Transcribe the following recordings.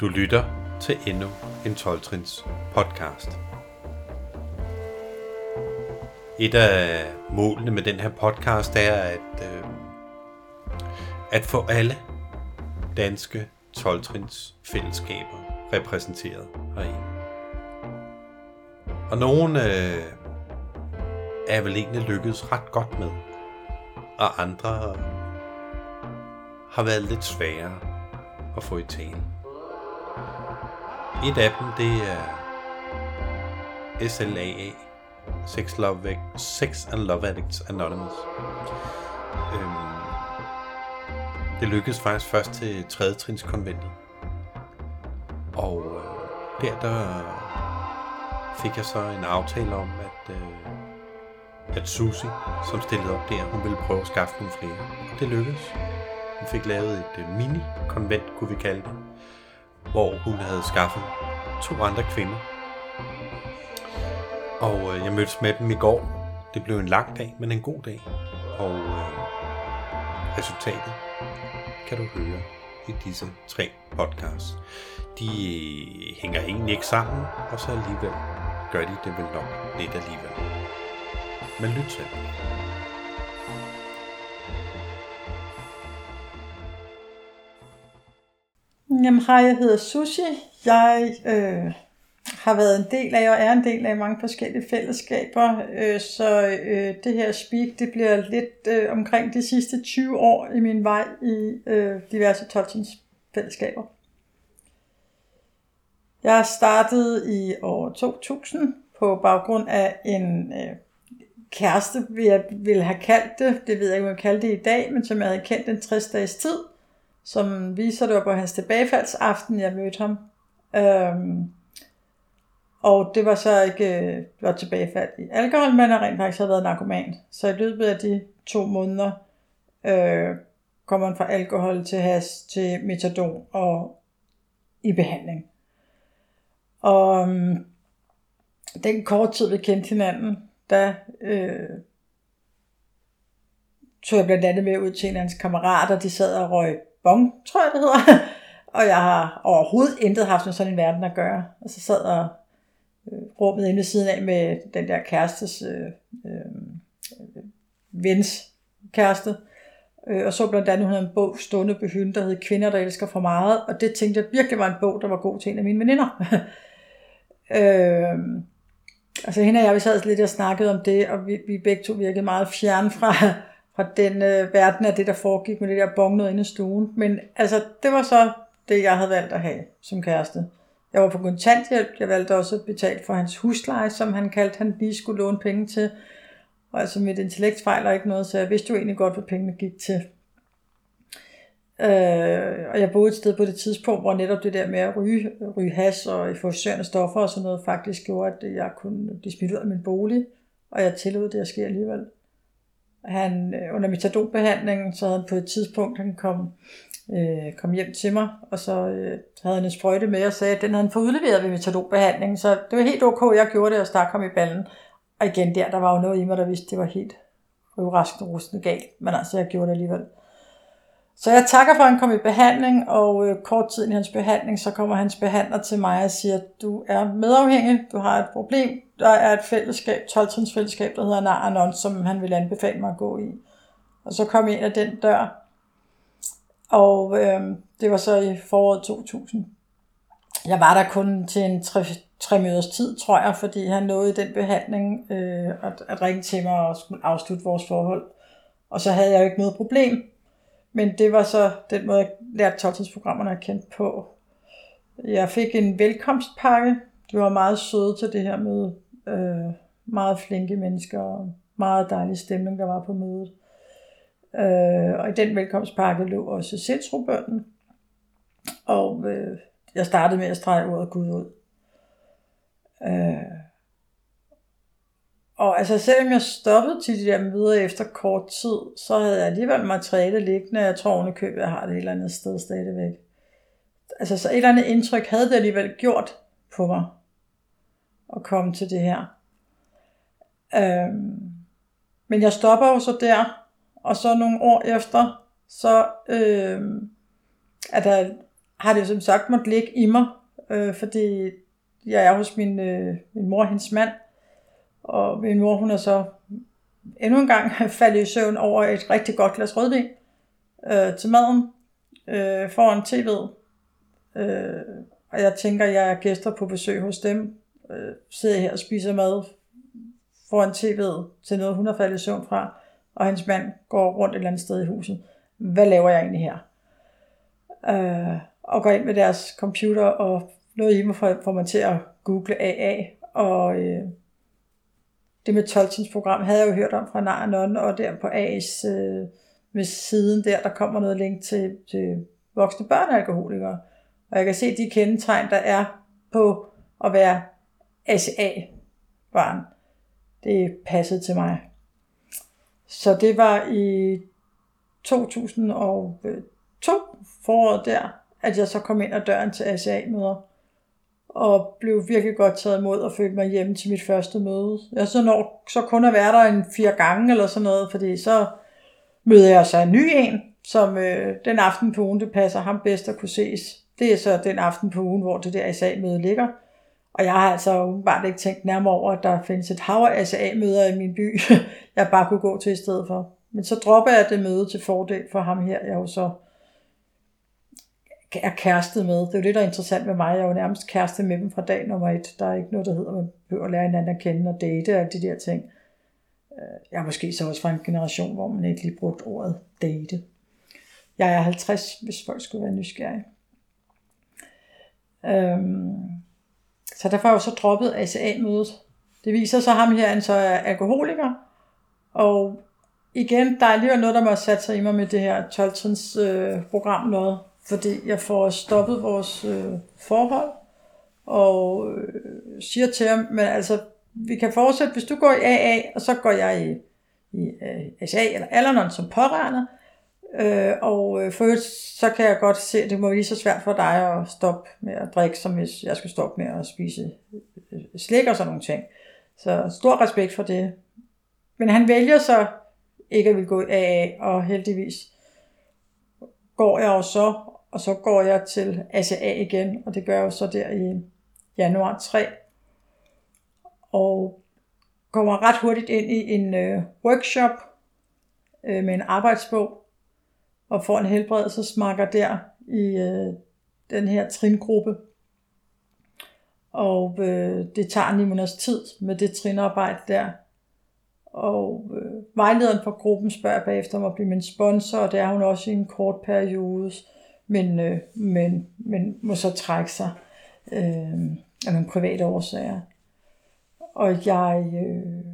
Du lytter til endnu en 12-trins podcast. Et af målene med den her podcast er at, øh, at få alle danske 12-trins fællesskaber repræsenteret herinde. Og nogen øh, er vel egentlig lykkedes ret godt med, og andre har været lidt sværere at få i tale. Et af dem, det er SLAA, Sex, Love, Sex and Love Addicts Anonymous. Øhm, det lykkedes faktisk først til 3. trins konventet. Og øh, der, der fik jeg så en aftale om, at, øh, at Susie, som stillede op der, hun ville prøve at skaffe nogle flere. Og det lykkedes. Hun fik lavet et øh, mini-konvent, kunne vi kalde det, hvor hun havde skaffet to andre kvinder. Og øh, jeg mødtes med dem i går. Det blev en lang dag, men en god dag. Og øh, resultatet kan du høre i disse tre podcasts. De øh, hænger egentlig ikke sammen, og så alligevel gør de det vel nok lidt alligevel. Men lyt til. Jamen hej, jeg hedder Sushi. Jeg øh, har været en del af, og er en del af mange forskellige fællesskaber, øh, så øh, det her speak, det bliver lidt øh, omkring de sidste 20 år i min vej i øh, diverse Tolkiens fællesskaber. Jeg startede i år 2000 på baggrund af en øh, kæreste, jeg ville have kaldt det, det ved jeg ikke, om jeg kalder det i dag, men som jeg havde kendt en 60 dages tid, som viser det var på hans tilbagefaldsaften, jeg mødte ham. Øhm, og det var så ikke øh, det var tilbagefald i alkohol, men jeg rent faktisk havde været narkoman. Så i løbet af de to måneder øh, kommer man fra alkohol til has til metadon og i behandling. Og øhm, den kort tid, vi kendte hinanden, der øh, tog jeg blandt andet med ud til en af hans kammerater, de sad og røg bong, tror jeg det hedder. og jeg har overhovedet intet haft med sådan en verden at gøre. Og så sad og øh, rummet inde ved siden af med den der kærestes øh, øh, øh, vens kæreste. Øh, og så blandt andet, hun havde en bog stående på hylden, der hed Kvinder, der elsker for meget. Og det tænkte jeg virkelig var en bog, der var god til en af mine veninder. øh, altså hende og jeg, vi sad lidt og snakkede om det, og vi, vi begge to virkede meget fjern fra, fra den øh, verden af det, der foregik med det der bong noget inde i stuen. Men altså, det var så det, jeg havde valgt at have som kæreste. Jeg var på kontanthjælp. Jeg valgte også at betale for hans husleje, som han kaldte, han lige skulle låne penge til. Og altså mit intellekt fejler ikke noget, så jeg vidste jo egentlig godt, hvad pengene gik til. Øh, og jeg boede et sted på det tidspunkt, hvor netop det der med at ryge, ryge has og euforiserende stoffer og sådan noget, faktisk gjorde, at jeg kunne blive smidt ud af min bolig, og jeg tillod det at ske alligevel. Han, øh, under metadonbehandlingen, så havde han på et tidspunkt, han kom, øh, kom hjem til mig, og så øh, havde han en sprøjte med og sagde, at den havde han fået udleveret ved metadonbehandlingen, så det var helt ok, jeg gjorde det og stak ham i ballen. Og igen der, der var jo noget i mig, der vidste, det var helt røvraskende rustende galt, men altså jeg gjorde det alligevel. Så jeg takker for, at han kom i behandling, og øh, kort tid i hans behandling, så kommer hans behandler til mig og siger, du er medafhængig, du har et problem, der er et fællesskab, 12 fællesskab, der hedder Naranon, som han vil anbefale mig at gå i. Og så kom jeg ind ad den dør, og øh, det var så i foråret 2000. Jeg var der kun til en tre, tre møders tid, tror jeg, fordi han nåede den behandling øh, at, at ringe til mig og skulle afslutte vores forhold. Og så havde jeg jo ikke noget problem. Men det var så den måde, jeg lærte 12 at kende på. Jeg fik en velkomstpakke. De var meget søde til det her møde. Øh, meget flinke mennesker og meget dejlig stemning, der var på mødet. Øh, og i den velkomstpakke lå også sindsrobønden. Og øh, jeg startede med at strege ordet Gud ud. Øh, og altså selvom jeg stoppede til de der møder efter kort tid, så havde jeg alligevel materiale liggende. Jeg tror at jeg har det et eller andet sted stadigvæk. Altså så et eller andet indtryk havde det alligevel gjort på mig at komme til det her. Øhm, men jeg stopper jo så der, og så nogle år efter, så øhm, at der har det som sagt måtte ligge i mig, øh, fordi jeg er hos min, øh, min mor og hendes mand, og min mor hun er så endnu en gang faldet i søvn over et rigtig godt glas rødvin øh, til maden øh, foran tv'et. Øh, og jeg tænker, jeg er gæster på besøg hos dem, øh, sidder her og spiser mad foran tv'et til noget, hun har faldet i søvn fra, og hans mand går rundt et eller andet sted i huset. Hvad laver jeg egentlig her? Øh, og går ind med deres computer, og noget i mig får mig til at google AA, og øh, det med Tolkiens program havde jeg jo hørt om fra Nar og der på A's øh, med siden der, der kommer noget link til, til voksne børnealkoholikere. Og jeg kan se de kendetegn, der er på at være ACA-barn. Det passede til mig. Så det var i 2002 øh, foråret der, at jeg så kom ind ad døren til ACA-møder og blev virkelig godt taget imod og følte mig hjemme til mit første møde. Jeg så når så kun at være der en fire gange eller sådan noget, fordi så møder jeg så en ny en, som øh, den aften på ugen, det passer ham bedst at kunne ses. Det er så den aften på ugen, hvor det der ASA-møde ligger. Og jeg har altså bare ikke tænkt nærmere over, at der findes et hav af ASA-møder i min by, jeg bare kunne gå til i stedet for. Men så dropper jeg det møde til fordel for ham her, jeg jo så er kæreste med. Det er jo det, der er interessant med mig. Jeg er jo nærmest kæreste med dem fra dag nummer et. Der er ikke noget, der hedder, at man behøver at lære hinanden at kende og date og de der ting. Øh, jeg er måske så også fra en generation, hvor man ikke lige brugte ordet date. Jeg er 50, hvis folk skulle være nysgerrige. Øhm, så derfor har jeg jo så droppet ACA-mødet. Det viser så ham her, han så er alkoholiker. Og igen, der er alligevel noget, der må have sat sig i mig med det her 12 øh, program noget fordi jeg får stoppet vores øh, forhold, og øh, siger til ham, men altså, vi kan fortsætte, hvis du går i AA, og så går jeg i, i øh, uh, SA eller Alanon som pårørende, øh, og øh, for så kan jeg godt se, at det må være lige så svært for dig at stoppe med at drikke, som hvis jeg skulle stoppe med at spise øh, slik og sådan nogle ting. Så stor respekt for det. Men han vælger så ikke at vil gå i AA, og heldigvis går jeg jo så og så går jeg til ACA igen, og det gør jeg jo så der i januar 3. Og kommer ret hurtigt ind i en øh, workshop øh, med en arbejdsbog, og får en helbredelsesmarker der i øh, den her tringruppe. Og øh, det tager ni måneders tid med det trinarbejde der. Og øh, vejlederen for gruppen spørger bagefter om at blive min sponsor, og det er hun også i en kort periode men, øh, men, men må så trække sig øh, af nogle private årsager. Og jeg øh,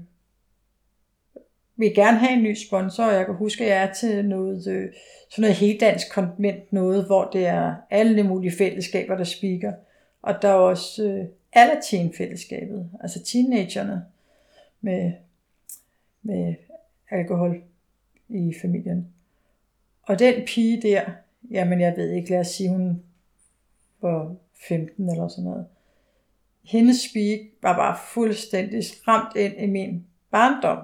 vil gerne have en ny sponsor, og jeg kan huske, at jeg er til noget, øh, sådan noget helt dansk konvent, noget, hvor det er alle mulige fællesskaber, der speaker. Og der er også øh, alle teen-fællesskabet, altså teenagerne med, med alkohol i familien. Og den pige der, jamen jeg ved ikke, lad os sige, hun var 15 eller sådan noget. Hendes speak var bare fuldstændig ramt ind i min barndom.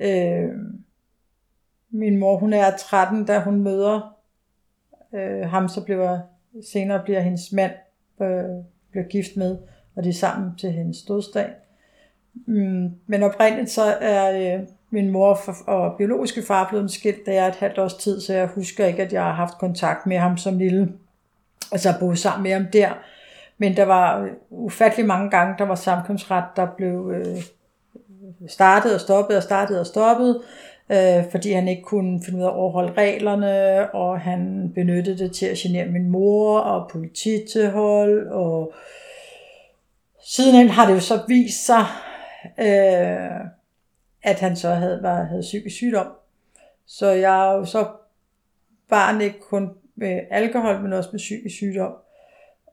Øh, min mor, hun er 13, da hun møder øh, ham, så bliver senere bliver hendes mand øh, bliver gift med, og de er sammen til hendes dødsdag. Mm, men oprindeligt så er øh, min mor og biologiske far blev skilt, da jeg er et halvt års tid, så jeg husker ikke, at jeg har haft kontakt med ham som lille. Altså så boet sammen med ham der. Men der var øh, ufattelig mange gange, der var samkomstret, der blev øh, startet og stoppet og startet og stoppet, øh, fordi han ikke kunne finde ud af at overholde reglerne, og han benyttede det til at genere min mor og polititilhold, og sidenhen har det jo så vist sig, øh, at han så havde, var, havde psykisk sygdom. Så jeg er jo så barn ikke kun med alkohol, men også med psykisk sygdom.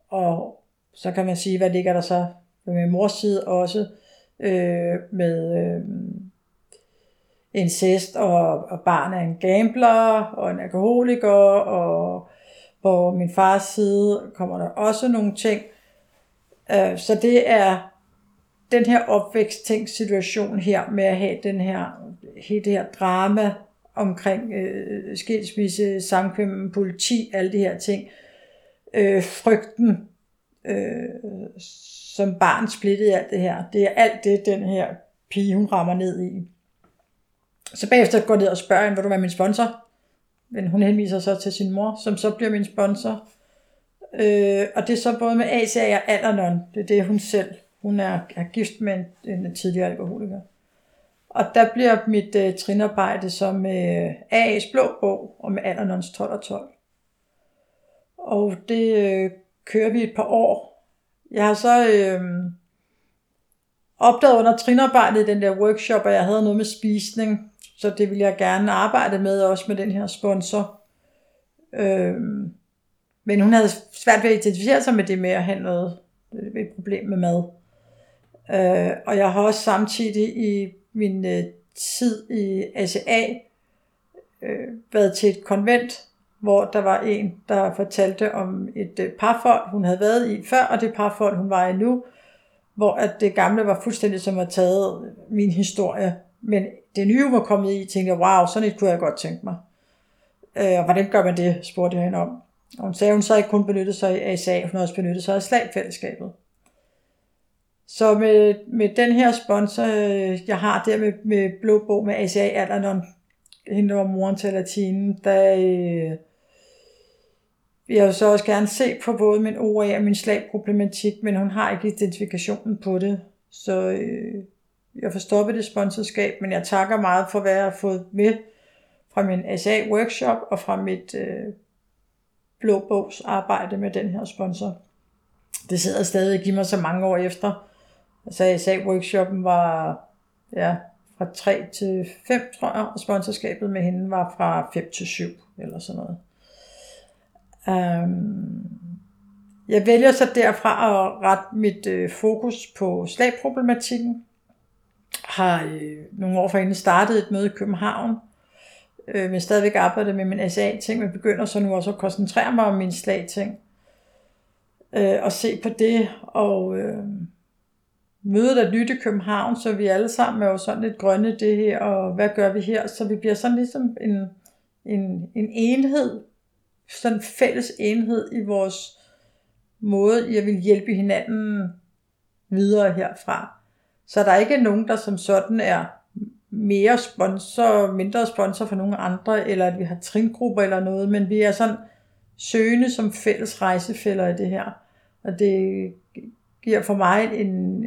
Og så kan man sige, hvad ligger der så med mors side også øh, med øh, incest, og, og barn er en gambler, og en alkoholiker, og på min fars side kommer der også nogle ting. Øh, så det er den her opvækst situation her med at have den her, hele det her drama omkring øh, skilsmisse, samkvem, politi, alle de her ting. Øh, frygten, øh, som barn splittet i alt det her. Det er alt det, den her pige, hun rammer ned i. Så bagefter går jeg ned og spørger hende, vil du være min sponsor? Men hun henviser så til sin mor, som så bliver min sponsor. Øh, og det er så både med ACA og Alanon. Det er det, hun selv. Hun er, er gift med en, en tidligere alkoholiker. Og der bliver mit øh, trinarbejde som med øh, AA's blå bog og med Alanons 12 og 12. Og det øh, kører vi et par år. Jeg har så øh, opdaget under trinarbejdet i den der workshop, at jeg havde noget med spisning, så det ville jeg gerne arbejde med, også med den her sponsor. Øh, men hun havde svært ved at identificere sig med det med at have noget, øh, et problem med mad. Øh, og jeg har også samtidig i min øh, tid i ACA øh, været til et konvent, hvor der var en, der fortalte om et øh, parforhold, hun havde været i før, og det parforhold, hun var i nu, hvor at det gamle var fuldstændig som at taget min historie, men det nye var kommet i, tænkte jeg, wow, sådan et kunne jeg godt tænke mig. Øh, og hvordan gør man det, spurgte jeg hende om. Og hun sagde, at hun så ikke kun benyttede sig af ASA, hun har også benyttet sig af slagfællesskabet. Så med, med den her sponsor, øh, jeg har der med, med Blå Bog med ACA Alanon, hende var moren til latinen, der øh, vil jeg jo så også gerne se på både min OA og min slagproblematik, men hun har ikke identifikationen på det. Så øh, jeg får stoppet det sponsorskab, men jeg takker meget for, hvad jeg har fået med fra min ASA-workshop og fra mit øh, blå bogs arbejde med den her sponsor. Det sidder stadig i mig så mange år efter. Altså ASA-workshoppen var ja, fra 3 til 5, tror jeg, og sponsorskabet med hende var fra 5 til 7, eller sådan noget. Um, jeg vælger så derfra at rette mit øh, fokus på slagproblematikken. Har øh, nogle år forinden startet et møde i København, øh, men stadigvæk arbejder med min SA-ting, men begynder så nu også at koncentrere mig om min slag-ting. Øh, og se på det, og øh, mødet er nyt i København, så vi alle sammen er jo sådan lidt grønne det her, og hvad gør vi her? Så vi bliver sådan ligesom en, en, en enhed, sådan en fælles enhed i vores måde, jeg vil hjælpe hinanden videre herfra. Så der er ikke nogen, der som sådan er mere sponsor, mindre sponsor for nogle andre, eller at vi har tringrupper eller noget, men vi er sådan søgende som fælles rejsefælder i det her. Og det giver for mig en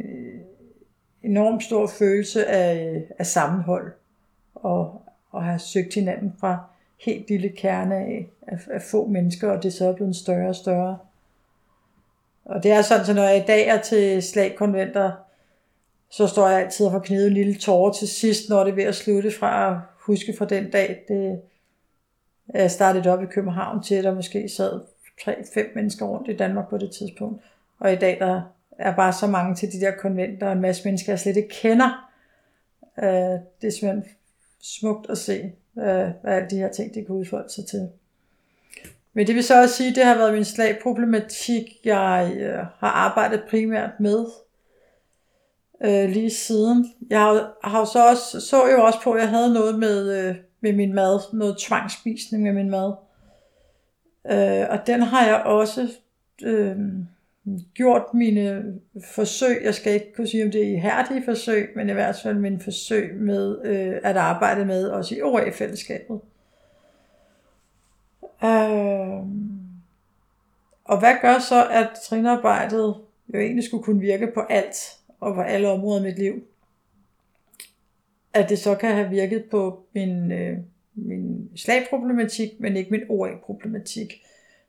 enormt stor følelse af, øh, af sammenhold, og, og har søgt hinanden fra helt lille kerne af, af, af få mennesker, og det er så blevet større og større. Og det er sådan, så når jeg i dag er til slagkonventer, så står jeg altid og får knivet en lille tårer til sidst, når det er ved at slutte fra at huske fra den dag, det er startet op i København til, at der måske sad 3-5 mennesker rundt i Danmark på det tidspunkt. Og i dag der er bare så mange til de der konventer, og en masse mennesker, jeg slet ikke kender. Øh, det er simpelthen smukt at se, øh, hvad alle de her ting, de kan udfolde sig til. Men det vil så også sige, at det har været min slagproblematik, jeg øh, har arbejdet primært med øh, lige siden. Jeg har, har så også, så jo også på, at jeg havde noget med, øh, med min mad, noget tvangspisning med min mad. Øh, og den har jeg også øh, gjort mine forsøg, jeg skal ikke kunne sige, om det er ihærdige forsøg, men i hvert fald mine forsøg med øh, at arbejde med, også i OA-fællesskabet. Øh, og hvad gør så, at trinarbejdet jo egentlig skulle kunne virke på alt, og på alle områder i mit liv? At det så kan have virket på min, øh, min slagproblematik, men ikke min OA-problematik.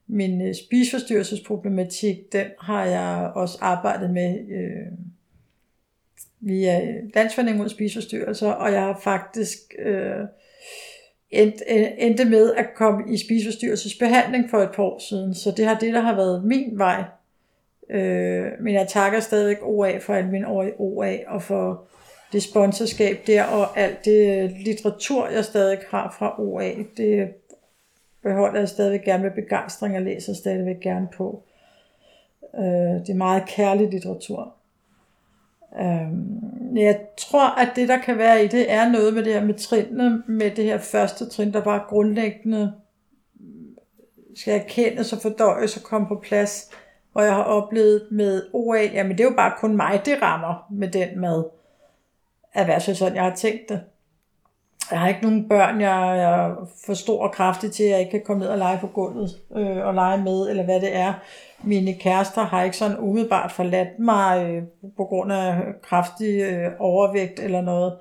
Min øh, spiseforstyrrelsesproblematik, den har jeg også arbejdet med øh, via øh, Landsforeningen mod spiseforstyrrelser, og jeg har faktisk øh, endt, øh, endte med at komme i spiseforstyrrelsesbehandling for et par år siden, så det har det, der har været min vej. Øh, men jeg takker stadigvæk OA for al min år i OA, og for det sponsorskab der, og alt det øh, litteratur, jeg stadig har fra OA, det beholder jeg stadigvæk gerne med begejstring og læser stadigvæk gerne på. Øh, det er meget kærlig litteratur. Øh, jeg tror, at det, der kan være i det, er noget med det her med trinene, med det her første trin, der bare grundlæggende øh, skal erkendes og fordøjes og komme på plads, hvor jeg har oplevet med OA, jamen det er jo bare kun mig, det rammer med den mad, at være sådan, jeg har tænkt det. Jeg har ikke nogen børn, jeg er for stor og kraftig til, at jeg ikke kan komme ned og lege på gulvet øh, og lege med, eller hvad det er. Mine kærester har ikke sådan umiddelbart forladt mig øh, på grund af kraftig øh, overvægt eller noget.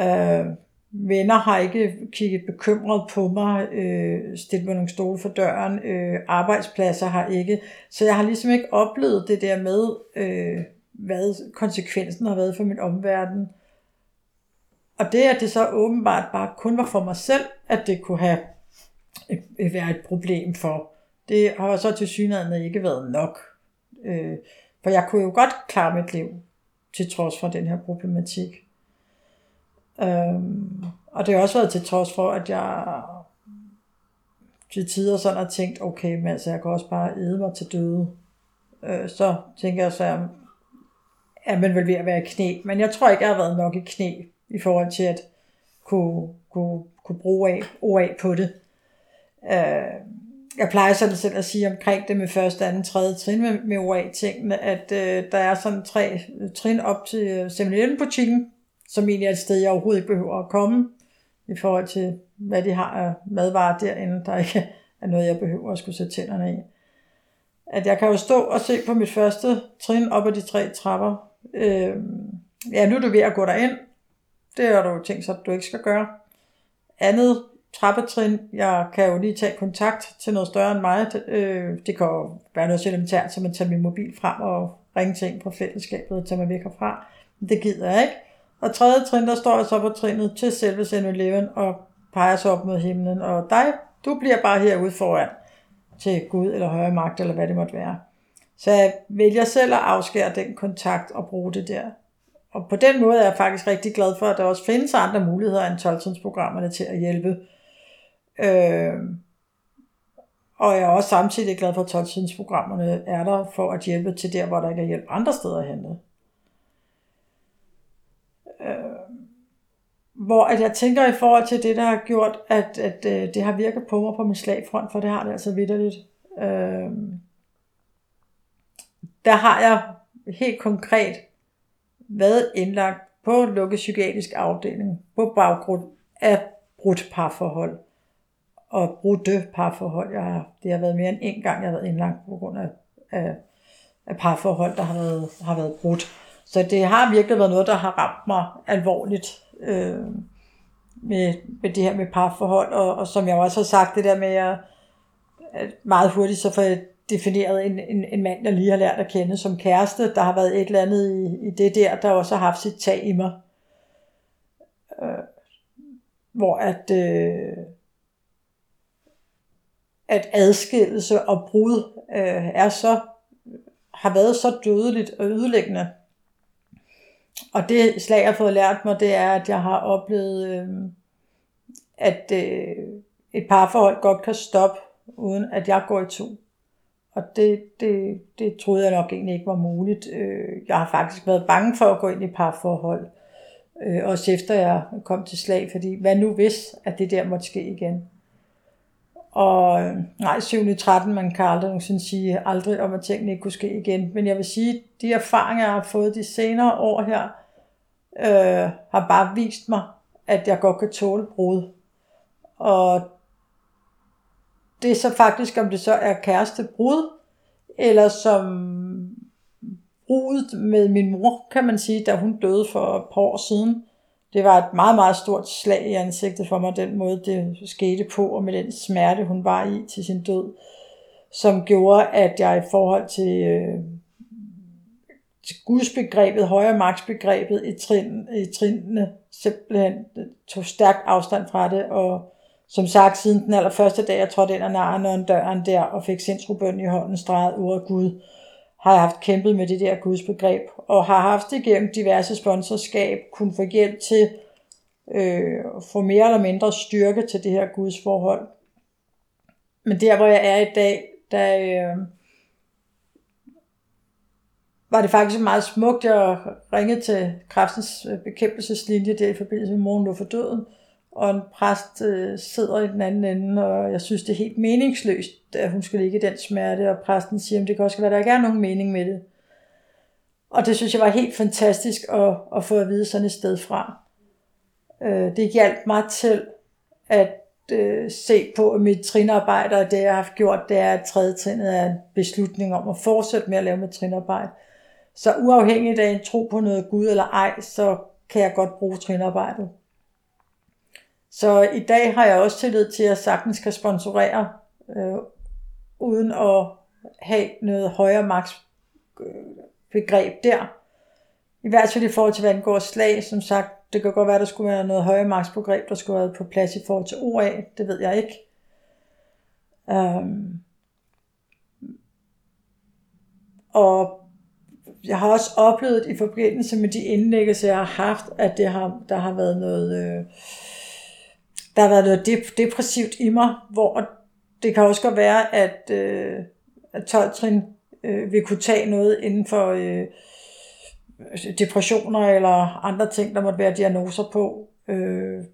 Øh, venner har ikke kigget bekymret på mig, øh, stillet mig nogle stole for døren, øh, arbejdspladser har ikke. Så jeg har ligesom ikke oplevet det der med, øh, hvad konsekvensen har været for min omverden. Og det, at det så åbenbart bare kun var for mig selv, at det kunne have øh, øh, været et problem for, det har så til synligheden ikke været nok. Øh, for jeg kunne jo godt klare mit liv, til trods for den her problematik. Øhm, og det har også været til trods for, at jeg til tider sådan har tænkt, okay, men altså, jeg kan også bare æde mig til døde. Øh, så tænker jeg så, at man vel ved at være i knæ. Men jeg tror ikke, jeg har været nok i knæ i forhold til at kunne, kunne, kunne bruge af, OA på det. Øh, jeg plejer sådan selv at sige omkring det med første, anden, tredje trin med, med OA-tingene, at øh, der er sådan tre øh, trin op til øh, 7-Eleven-butikken, som egentlig er et sted, jeg overhovedet ikke behøver at komme, i forhold til, hvad de har af madvarer derinde, der ikke er noget, jeg behøver at skulle sætte tænderne i. At jeg kan jo stå og se på mit første trin op ad de tre trapper. Øh, ja, nu er du ved at gå derind. Det har du tænkt sig, at du ikke skal gøre. Andet trappetrin, jeg kan jo lige tage kontakt til noget større end mig. Øh, det kan jo være noget så elementært, som at tage min mobil frem og ringe til en fra fællesskabet og tage mig væk herfra. Det gider jeg ikke. Og tredje trin, der står jeg så på trinet til selve 7 og peger så op mod himlen. Og dig, du bliver bare herude foran til Gud eller højere magt, eller hvad det måtte være. Så jeg vælger selv at afskære den kontakt og bruge det der. Og på den måde er jeg faktisk rigtig glad for, at der også findes andre muligheder end 12 programmerne til at hjælpe. Øh, og jeg er også samtidig glad for, at 12 programmerne er der for at hjælpe til der, hvor der ikke er hjælp andre steder hen. Øh, hvor at jeg tænker i forhold til det, der har gjort, at, at øh, det har virket på mig på min slagfront, for det har det altså vidderligt. Øh, der har jeg helt konkret været indlagt på lukket psykiatrisk afdeling på baggrund af brudt parforhold og brudte parforhold. Jeg har, det har været mere end en gang, jeg har været indlagt på grund af, af, af parforhold, der har været, har været brudt. Så det har virkelig været noget, der har ramt mig alvorligt øh, med, med det her med parforhold. Og, og som jeg også har sagt, det der med, at, at meget hurtigt så får jeg defineret en, en, en mand, jeg lige har lært at kende som kæreste. Der har været et eller andet i, i det der, der også har haft sit tag i mig. Øh, hvor at, øh, at adskillelse og brud øh, er så har været så dødeligt og ødelæggende, og det slag, jeg har fået lært mig, det er, at jeg har oplevet, øh, at øh, et parforhold godt kan stoppe, uden at jeg går i to. Og det, det, det troede jeg nok egentlig ikke var muligt. Øh, jeg har faktisk været bange for at gå ind i parforhold, øh, også efter jeg kom til slag, fordi hvad nu hvis, at det der måtte ske igen. Og øh, nej, 7. 13, man kan aldrig nogensinde sige aldrig om, at tingene ikke kunne ske igen. Men jeg vil sige, de erfaringer, jeg har fået de senere år her, øh, har bare vist mig, at jeg godt kan tåle brud. Og det er så faktisk, om det så er kæreste brud, eller som brudet med min mor, kan man sige, da hun døde for et par år siden. Det var et meget, meget stort slag i ansigtet for mig, den måde det skete på, og med den smerte, hun var i til sin død, som gjorde, at jeg i forhold til, øh, til gudsbegrebet, højere magtsbegrebet i, trin, i trinene, simpelthen tog stærk afstand fra det, og som sagt, siden den allerførste dag, jeg trådte ind ad naren døren der, og fik sindsrobøn i hånden, streget ordet Gud, har jeg haft kæmpet med det der gudsbegreb, og har haft det gennem diverse sponsorskab, kunne få hjælp til øh, at få mere eller mindre styrke til det her gudsforhold. Men der, hvor jeg er i dag, der, øh, var det faktisk meget smukt. Jeg ringede til kræftens bekæmpelseslinje der i forbindelse med morgen for døden, og en præst øh, sidder i den anden ende, og jeg synes, det er helt meningsløst, at hun skal ligge i den smerte, og præsten siger, at det kan også være, at der ikke er nogen mening med det. Og det synes jeg var helt fantastisk at, at få at vide sådan et sted fra. Øh, det hjalp mig til at øh, se på mit trinarbejde, og det jeg har gjort, det er, at tredje trinnet er en beslutning om at fortsætte med at lave mit trinarbejde. Så uafhængigt af en tro på noget Gud eller ej, så kan jeg godt bruge trinarbejdet. Så i dag har jeg også tillid til, at jeg sagtens kan sponsorere, øh, uden at have noget højere maks begreb der. I hvert fald i forhold til, hvad angår slag, som sagt, det kan godt være, der skulle være noget højere magtsbegreb, der skulle være på plads i forhold til OA, det ved jeg ikke. Um, og jeg har også oplevet i forbindelse med de indlæggelser, jeg har haft, at det har, der har været noget, øh, der har været noget dep- depressivt i mig, hvor det kan også godt være, at, øh, at 12 trin øh, vil kunne tage noget inden for øh, depressioner eller andre ting, der måtte være diagnoser på. Øh,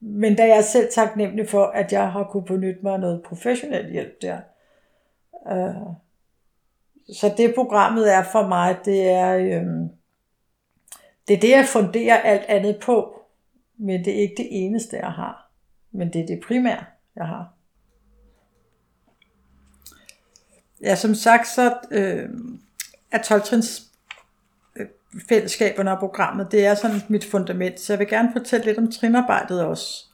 men da jeg er selv taknemmelig for, at jeg har kunne benytte mig af noget professionel hjælp der. Øh, så det programmet er for mig, det er, øh, det er det, jeg funderer alt andet på. Men det er ikke det eneste, jeg har. Men det er det primære, jeg har. Ja, som sagt, så øh, er 12-trins fællesskaberne og programmet, det er sådan mit fundament, så jeg vil gerne fortælle lidt om trinarbejdet også.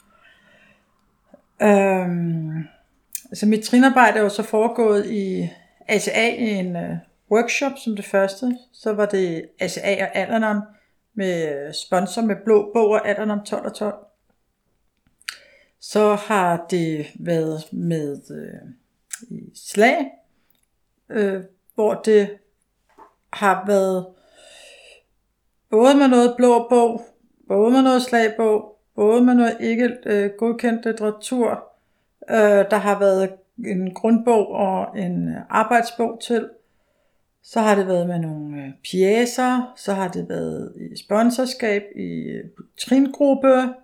Øhm, altså mit trinarbejde er jo så foregået i ACA i en øh, workshop som det første. Så var det ACA og Alanon med øh, sponsor med blå bog og Alanon 12 og 12. Så har det været med øh, i slag, øh, hvor det har været både med noget blå bog, både med noget slagbog, både med noget ikke øh, godkendt litteratur. Øh, der har været en grundbog og en arbejdsbog til. Så har det været med nogle øh, pjæser, så har det været i sponsorskab, i øh, trin-gruppe,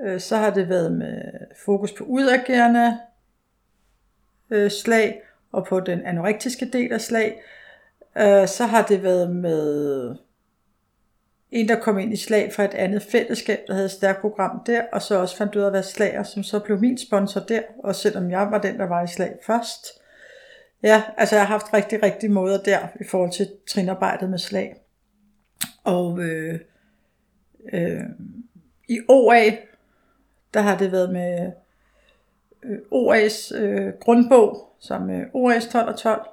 øh, så har det været med fokus på udagerende slag, og på den anorektiske del af slag, så har det været med en, der kom ind i slag fra et andet fællesskab, der havde et stærkt program der, og så også fandt ud af at være slager, som så blev min sponsor der, og selvom jeg var den, der var i slag først. Ja, altså jeg har haft rigtig, rigtig måder der i forhold til trinarbejdet med slag. Og øh, øh, i OA, der har det været med øh, OA's øh, grundbog, som øh, OA's 12 og 12.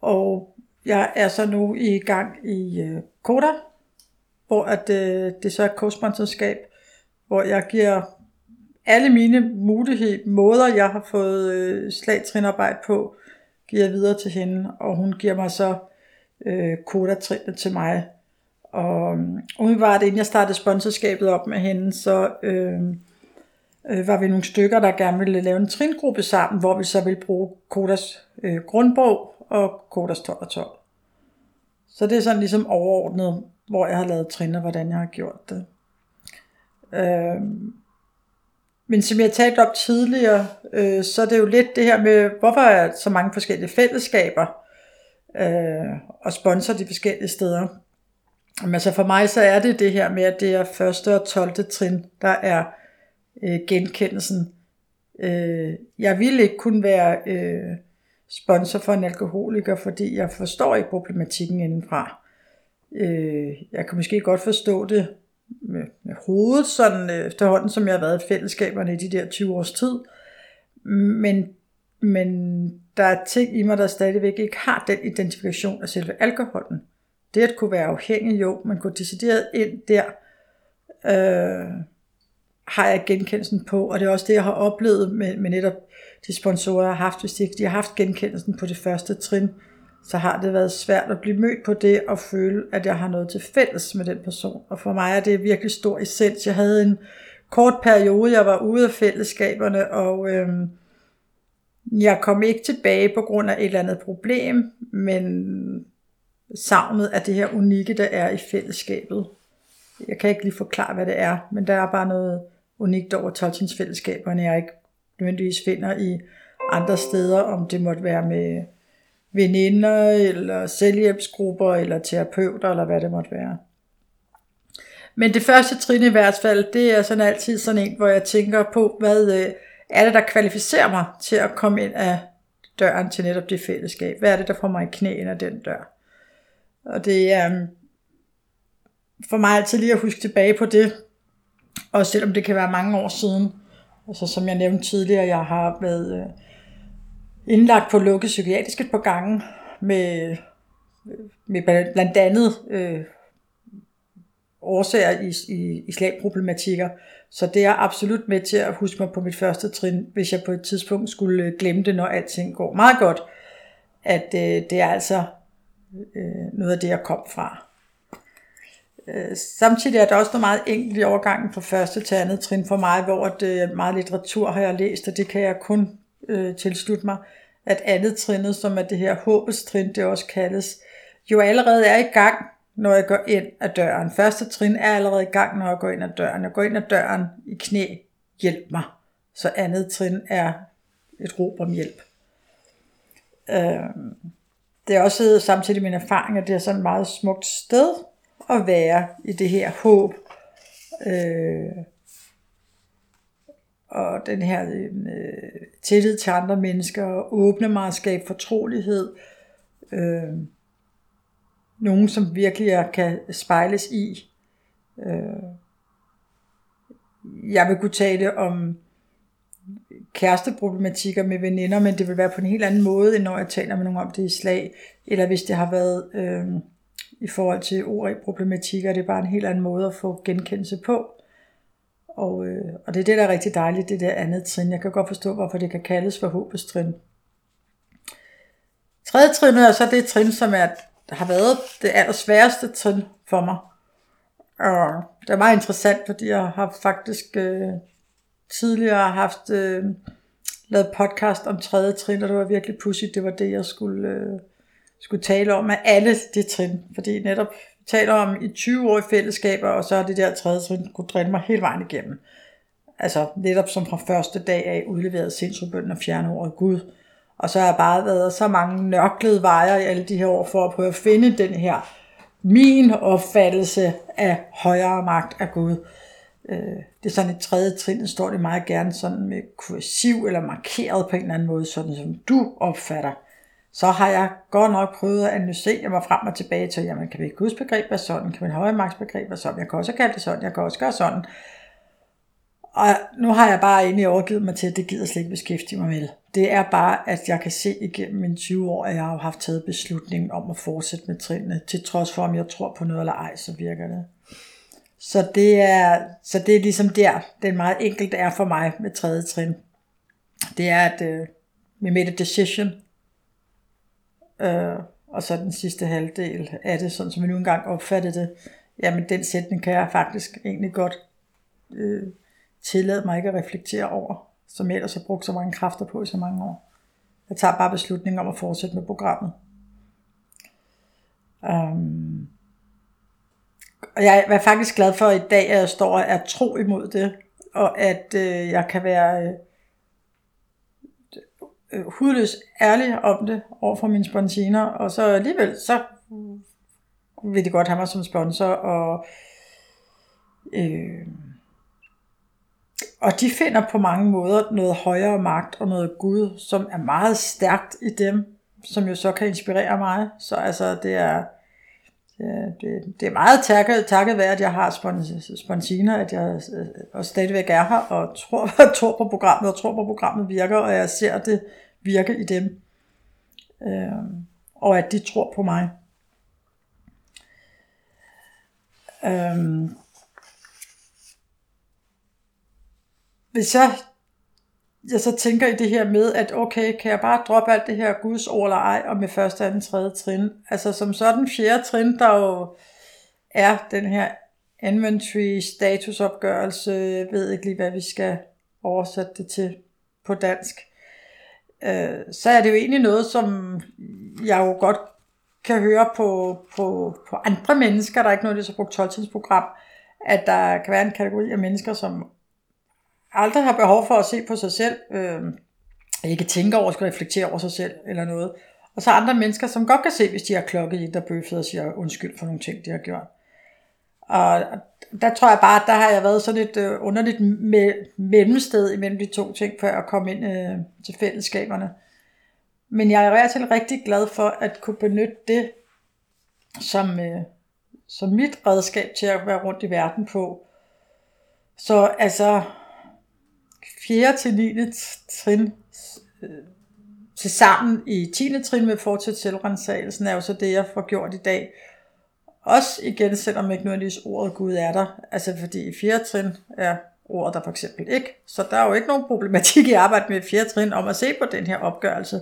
Og jeg er så nu i gang i øh, Koda, hvor at, øh, det så er co-sponsorskab, hvor jeg giver alle mine mulighed, måder, jeg har fået øh, slagtrinarbejde på, giver jeg videre til hende, og hun giver mig så øh, koda til mig. Og øh, umiddelbart inden jeg startede sponsorskabet op med hende, så øh, øh, var vi nogle stykker, der gerne ville lave en tringruppe sammen, hvor vi så ville bruge Kodas øh, grundbog og Kodas 12 og 12. Så det er sådan ligesom overordnet, hvor jeg har lavet trin og hvordan jeg har gjort det. Øh, men som jeg talte op tidligere, øh, så er det jo lidt det her med, hvorfor er så mange forskellige fællesskaber øh, og sponsor de forskellige steder. Men altså for mig så er det det her med, at det er første og 12. trin, der er øh, genkendelsen. Øh, jeg ville ikke kunne være øh, sponsor for en alkoholiker, fordi jeg forstår ikke problematikken indenfra. Øh, jeg kan måske godt forstå det hovedet, sådan øh, efterhånden, som jeg har været i fællesskaberne i de der 20 års tid. Men, men der er ting i mig, der stadigvæk ikke har den identifikation af selve alkoholen. Det at kunne være afhængig, jo, man kunne decideret ind der, øh, har jeg genkendelsen på, og det er også det, jeg har oplevet med, med netop de sponsorer, jeg har haft. Hvis de de har haft genkendelsen på det første trin, så har det været svært at blive mødt på det og føle, at jeg har noget til fælles med den person. Og for mig er det virkelig stor essens. Jeg havde en kort periode, jeg var ude af fællesskaberne, og øhm, Jeg kom ikke tilbage på grund af et eller andet problem, men savnet af det her unikke, der er i fællesskabet. Jeg kan ikke lige forklare, hvad det er, men der er bare noget unikt over Tolkiens fællesskaberne, jeg ikke nødvendigvis finder i andre steder, om det måtte være med veninder, eller selvhjælpsgrupper, eller terapeuter, eller hvad det måtte være. Men det første trin i hvert fald, det er sådan altid sådan en, hvor jeg tænker på, hvad øh, er det, der kvalificerer mig til at komme ind af døren til netop det fællesskab? Hvad er det, der får mig i knæ ind af den dør? Og det er mm, for mig altid lige at huske tilbage på det, og selvom det kan være mange år siden. Altså som jeg nævnte tidligere, jeg har været øh, indlagt på lukket psykiatrisk et par gange, med, med blandt andet øh, årsager i, i i slagproblematikker. Så det er absolut med til at huske mig på mit første trin, hvis jeg på et tidspunkt skulle øh, glemme det, når alting går meget godt, at øh, det er altså øh, noget af det, jeg kom fra. Øh, samtidig er der også noget meget enkelt i overgangen fra første til andet trin for mig, hvor det øh, meget litteratur har jeg læst, og det kan jeg kun øh, tilslutte mig, at andet trinnet, som er det her håbets trin, det også kaldes, jo allerede er i gang, når jeg går ind ad døren. Første trin er allerede i gang, når jeg går ind ad døren. Jeg går ind ad døren i knæ, hjælp mig. Så andet trin er et råb om hjælp. Øh, det er også samtidig min erfaring, at det er sådan et meget smukt sted at være i det her håb. Øh, og den her øh, tillid til andre mennesker, og åbne mig og skabe fortrolighed. Øh, nogen, som virkelig jeg kan spejles i. Øh, jeg vil kunne tale om kæresteproblematikker med veninder, men det vil være på en helt anden måde, end når jeg taler med nogen om det i slag, eller hvis det har været øh, i forhold til ORE-problematikker, det er bare en helt anden måde at få genkendelse på. Og, øh, og det er det, der er rigtig dejligt, det der andet trin. Jeg kan godt forstå, hvorfor det kan kaldes for håbets trin. Tredje trin er så det trin, som er, har været det allersværeste trin for mig. Og det er meget interessant, fordi jeg har faktisk øh, tidligere haft øh, lavet podcast om tredje trin, og det var virkelig pudsigt. Det var det, jeg skulle, øh, skulle tale om af alle de trin. Fordi netop taler om i 20 år i fællesskaber, og så er det der tredje trin kunne drille mig hele vejen igennem. Altså netop som fra første dag af udleveret sindsrubønden og fjerne ordet Gud. Og så har jeg bare været så mange nørklede veje i alle de her år for at prøve at finde den her min opfattelse af højere magt af Gud. Øh, det er sådan et tredje trin, der står det meget gerne sådan med kursiv eller markeret på en eller anden måde, sådan som du opfatter. Så har jeg godt nok prøvet at analysere mig frem og tilbage til, jamen kan vi Guds begreb være sådan, kan vi højere magtsbegreb være sådan, jeg kan også kalde det sådan, jeg kan også gøre sådan. Og nu har jeg bare egentlig overgivet mig til, at det gider slet ikke beskæftige mig med. Det er bare, at jeg kan se igennem mine 20 år, at jeg har haft taget beslutningen om at fortsætte med trinene, til trods for, om jeg tror på noget eller ej, så virker det. Så det er, så det er ligesom der, den meget enkelt er for mig med tredje trin. Det er, at uh, we made a decision, øh, og så den sidste halvdel af det, sådan som vi nu engang opfattede det, jamen den sætning kan jeg faktisk egentlig godt øh, tillade mig ikke at reflektere over, som jeg ellers har brugt så mange kræfter på i så mange år. Jeg tager bare beslutningen om at fortsætte med programmet. Um, og jeg er faktisk glad for i dag, at jeg står og er tro imod det, og at øh, jeg kan være øh, øh, hudløs ærlig om det over for mine sponsorer, og så alligevel, så vil de godt have mig som sponsor, og øh, og de finder på mange måder noget højere magt og noget Gud, som er meget stærkt i dem, som jo så kan inspirere mig. Så altså, det er, Øh, det, det er meget takket, takket være, at jeg har sponsiner, at jeg øh, også og stadigvæk er her og tror, tror på programmet, og tror på, at programmet virker, og jeg ser det virke i dem. Øh, og at de tror på mig. Øh, hvis jeg jeg så tænker i det her med, at okay, kan jeg bare droppe alt det her Guds ord eller ej, og med første, anden, tredje trin. Altså som sådan fjerde trin, der jo er den her inventory statusopgørelse, jeg ved ikke lige, hvad vi skal oversætte det til på dansk. øh, så er det jo egentlig noget, som jeg jo godt kan høre på, på, på andre mennesker, der er ikke noget, der så brugt 12 program, at der kan være en kategori af mennesker, som aldrig har behov for at se på sig selv, øh, ikke tænke over, skal reflektere over sig selv eller noget. Og så andre mennesker, som godt kan se, hvis de har klokket i, der bøffet og siger undskyld for nogle ting, de har gjort. Og der tror jeg bare, at der har jeg været sådan et øh, underligt me- mellemsted imellem de to ting, før jeg kom ind øh, til fællesskaberne. Men jeg er til rigtig glad for at kunne benytte det som, øh, som mit redskab til at være rundt i verden på. Så altså 4. til 9. trin øh, til sammen i 10. trin med fortsat selvrensagelsen er jo så det, jeg får gjort i dag. Også igen, selvom ikke nødvendigvis ordet Gud er der. Altså fordi i 4. trin er ordet der for eksempel ikke. Så der er jo ikke nogen problematik i arbejde med 4. trin om at se på den her opgørelse.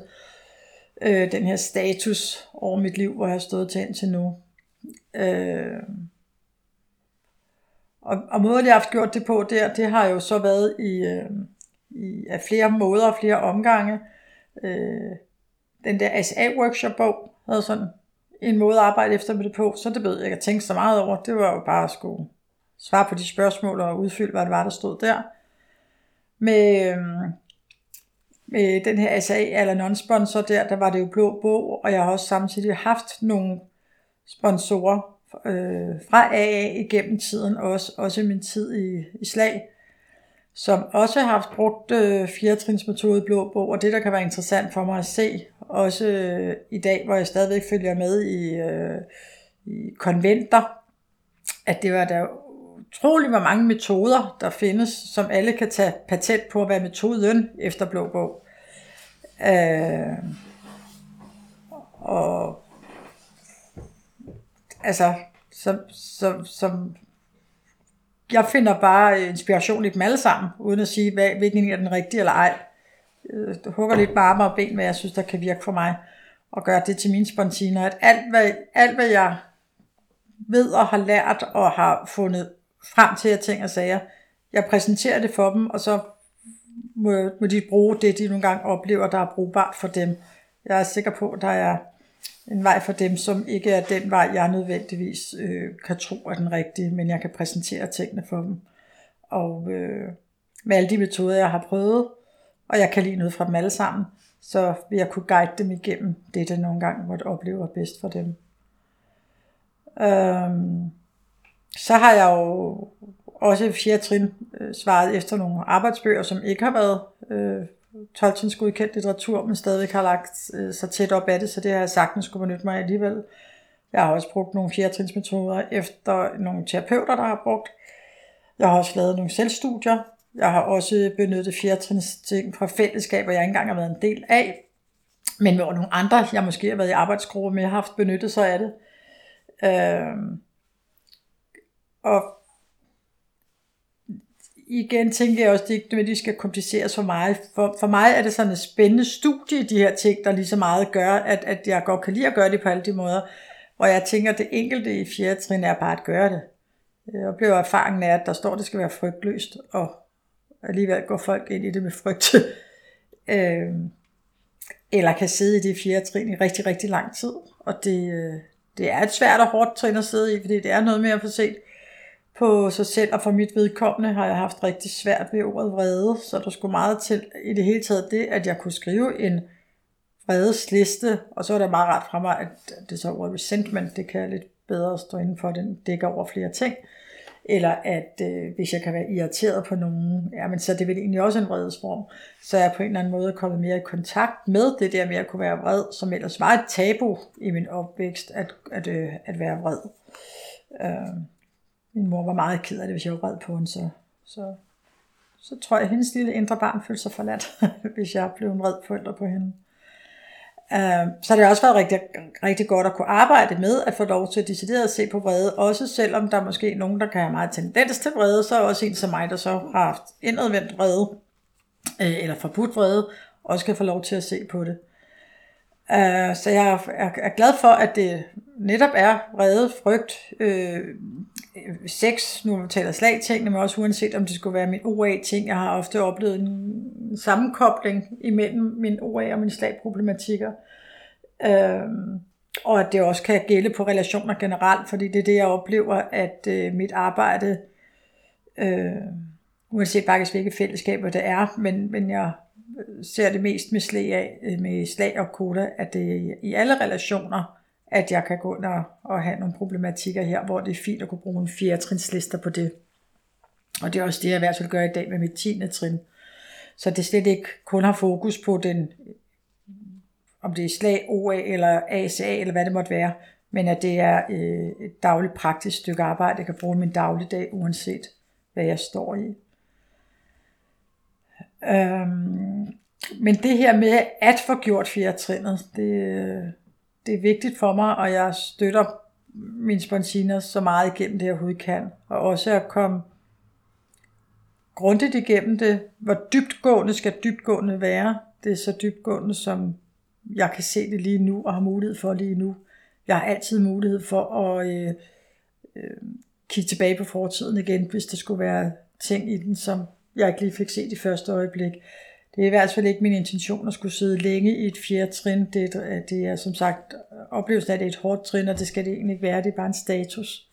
Øh, den her status over mit liv, hvor jeg har stået til indtil nu. Øh, og, og måden jeg har haft gjort det på der, det har jo så været i, øh, i af flere måder og flere omgange. Øh, den der SA-workshop-bog havde sådan en måde at arbejde efter med det på, så det ved jeg ikke at tænke så meget over. Det var jo bare at skulle svare på de spørgsmål og udfylde, hvad det var, der stod der. Med, øh, med den her SA eller non-sponsor der, der var det jo blå bog, og jeg har også samtidig haft nogle sponsorer øh, fra AA igennem tiden, også, også min tid i, i slag, som også har haft brugt øh, firetrinsmetode blå bog, og det der kan være interessant for mig at se, også øh, i dag, hvor jeg stadigvæk følger med i, øh, i konventer, at det var der utrolig hvor mange metoder, der findes, som alle kan tage patent på at være metoden efter blå bog. Øh, og altså, så, så, som jeg finder bare øh, inspiration i dem alle sammen, uden at sige, hvad, hvilken er den rigtige eller ej. Jeg hugger lidt bare og ben, hvad jeg synes, der kan virke for mig, og gør det til mine spontiner. At alt hvad, alt, hvad jeg ved og har lært og har fundet frem til at ting og sager, jeg præsenterer det for dem, og så må, må de bruge det, de nogle gange oplever, der er brugbart for dem. Jeg er sikker på, at der er en vej for dem, som ikke er den vej, jeg nødvendigvis øh, kan tro er den rigtige, men jeg kan præsentere tingene for dem. Og øh, med alle de metoder, jeg har prøvet, og jeg kan lide noget fra dem alle sammen, så vil jeg kunne guide dem igennem det, der nogle gange måtte opleve er bedst for dem. Øhm, så har jeg jo også i fjerde trin øh, svaret efter nogle arbejdsbøger, som ikke har været øh, 12 godkendt litteratur, men stadigvæk har lagt øh, sig tæt op af det, så det har jeg sagtens skulle benytte mig alligevel. Jeg har også brugt nogle fjertrinsmetoder efter nogle terapeuter, der har brugt. Jeg har også lavet nogle selvstudier. Jeg har også benyttet fjertrins ting fra fællesskaber, jeg ikke engang har været en del af. Men hvor nogle andre, jeg måske har været i arbejdsgruppe med, har haft benyttet sig af det. Øh, og igen tænker jeg også, at det ikke nødvendigvis skal kompliceres for mig. For, for mig er det sådan et spændende studie, de her ting, der lige så meget gør, at, at jeg godt kan lide at gøre det på alle de måder. Hvor jeg tænker, at det enkelte i fjerde trin er bare at gøre det. Øh, jeg oplever erfaringen af, at der står, at det skal være frygtløst, og alligevel går folk ind i det med frygt. øh, eller kan sidde i det fjerde trin i rigtig, rigtig lang tid. Og det, øh, det er et svært og hårdt trin at sidde i, fordi det er noget mere for set på sig selv, og for mit vedkommende har jeg haft rigtig svært ved ordet vrede, så der skulle meget til i det hele taget det, at jeg kunne skrive en vredesliste, og så er det meget rart fra mig, at det så ordet resentment, det kan jeg lidt bedre stå inden for, den dækker over flere ting, eller at øh, hvis jeg kan være irriteret på nogen, ja, men så er det vel egentlig også en vredesform, så er jeg på en eller anden måde kommet mere i kontakt med det der med at kunne være vred, som ellers var et tabu i min opvækst, at, at, øh, at være vred. Øh, min mor var meget ked af det, hvis jeg var vred på hende, så, så, så tror jeg, at hendes lille indre barn følte sig forladt, hvis jeg blev en vred forældre på hende. Uh, så har det også været rigtig, rigtig godt at kunne arbejde med at få lov til at decideret at se på vrede, også selvom der er måske nogen, der kan have meget tendens til vrede, så er også en som mig, der så har haft indadvendt vrede, uh, eller forbudt vrede, også kan få lov til at se på det. Uh, så jeg er, er glad for, at det netop er vrede, frygt, øh, sex, nu taler slagtingene, men også uanset om det skulle være min OA-ting. Jeg har ofte oplevet en sammenkobling imellem min OA og mine slagproblematikker. Øh, og at det også kan gælde på relationer generelt, fordi det er det, jeg oplever, at øh, mit arbejde, øh, uanset faktisk hvilke fællesskaber det er, men, men jeg ser det mest med slag, af, øh, med slag og koda, at det i alle relationer, at jeg kan gå ind og, og have nogle problematikker her, hvor det er fint at kunne bruge en fjerdetrinslister på det. Og det er også det, jeg i hvert fald gør i dag med mit 10. trin. Så det slet ikke kun har fokus på den, om det er slag, OA eller ACA eller hvad det måtte være, men at det er øh, et dagligt praktisk stykke arbejde, jeg kan bruge min dagligdag, uanset hvad jeg står i. Øhm, men det her med at få gjort fjerde trinnet, det, det er vigtigt for mig, og jeg støtter mine sponsiner så meget igennem det, jeg overhovedet kan. Og også at komme grundigt igennem det. Hvor dybtgående skal dybtgående være? Det er så dybtgående, som jeg kan se det lige nu, og har mulighed for lige nu. Jeg har altid mulighed for at øh, øh, kigge tilbage på fortiden igen, hvis der skulle være ting i den, som jeg ikke lige fik set i første øjeblik. Det er i hvert fald ikke min intention at skulle sidde længe i et fjerde trin. Det, det er som sagt oplevelsen af, at det er et hårdt trin, og det skal det egentlig ikke være. Det er bare en status.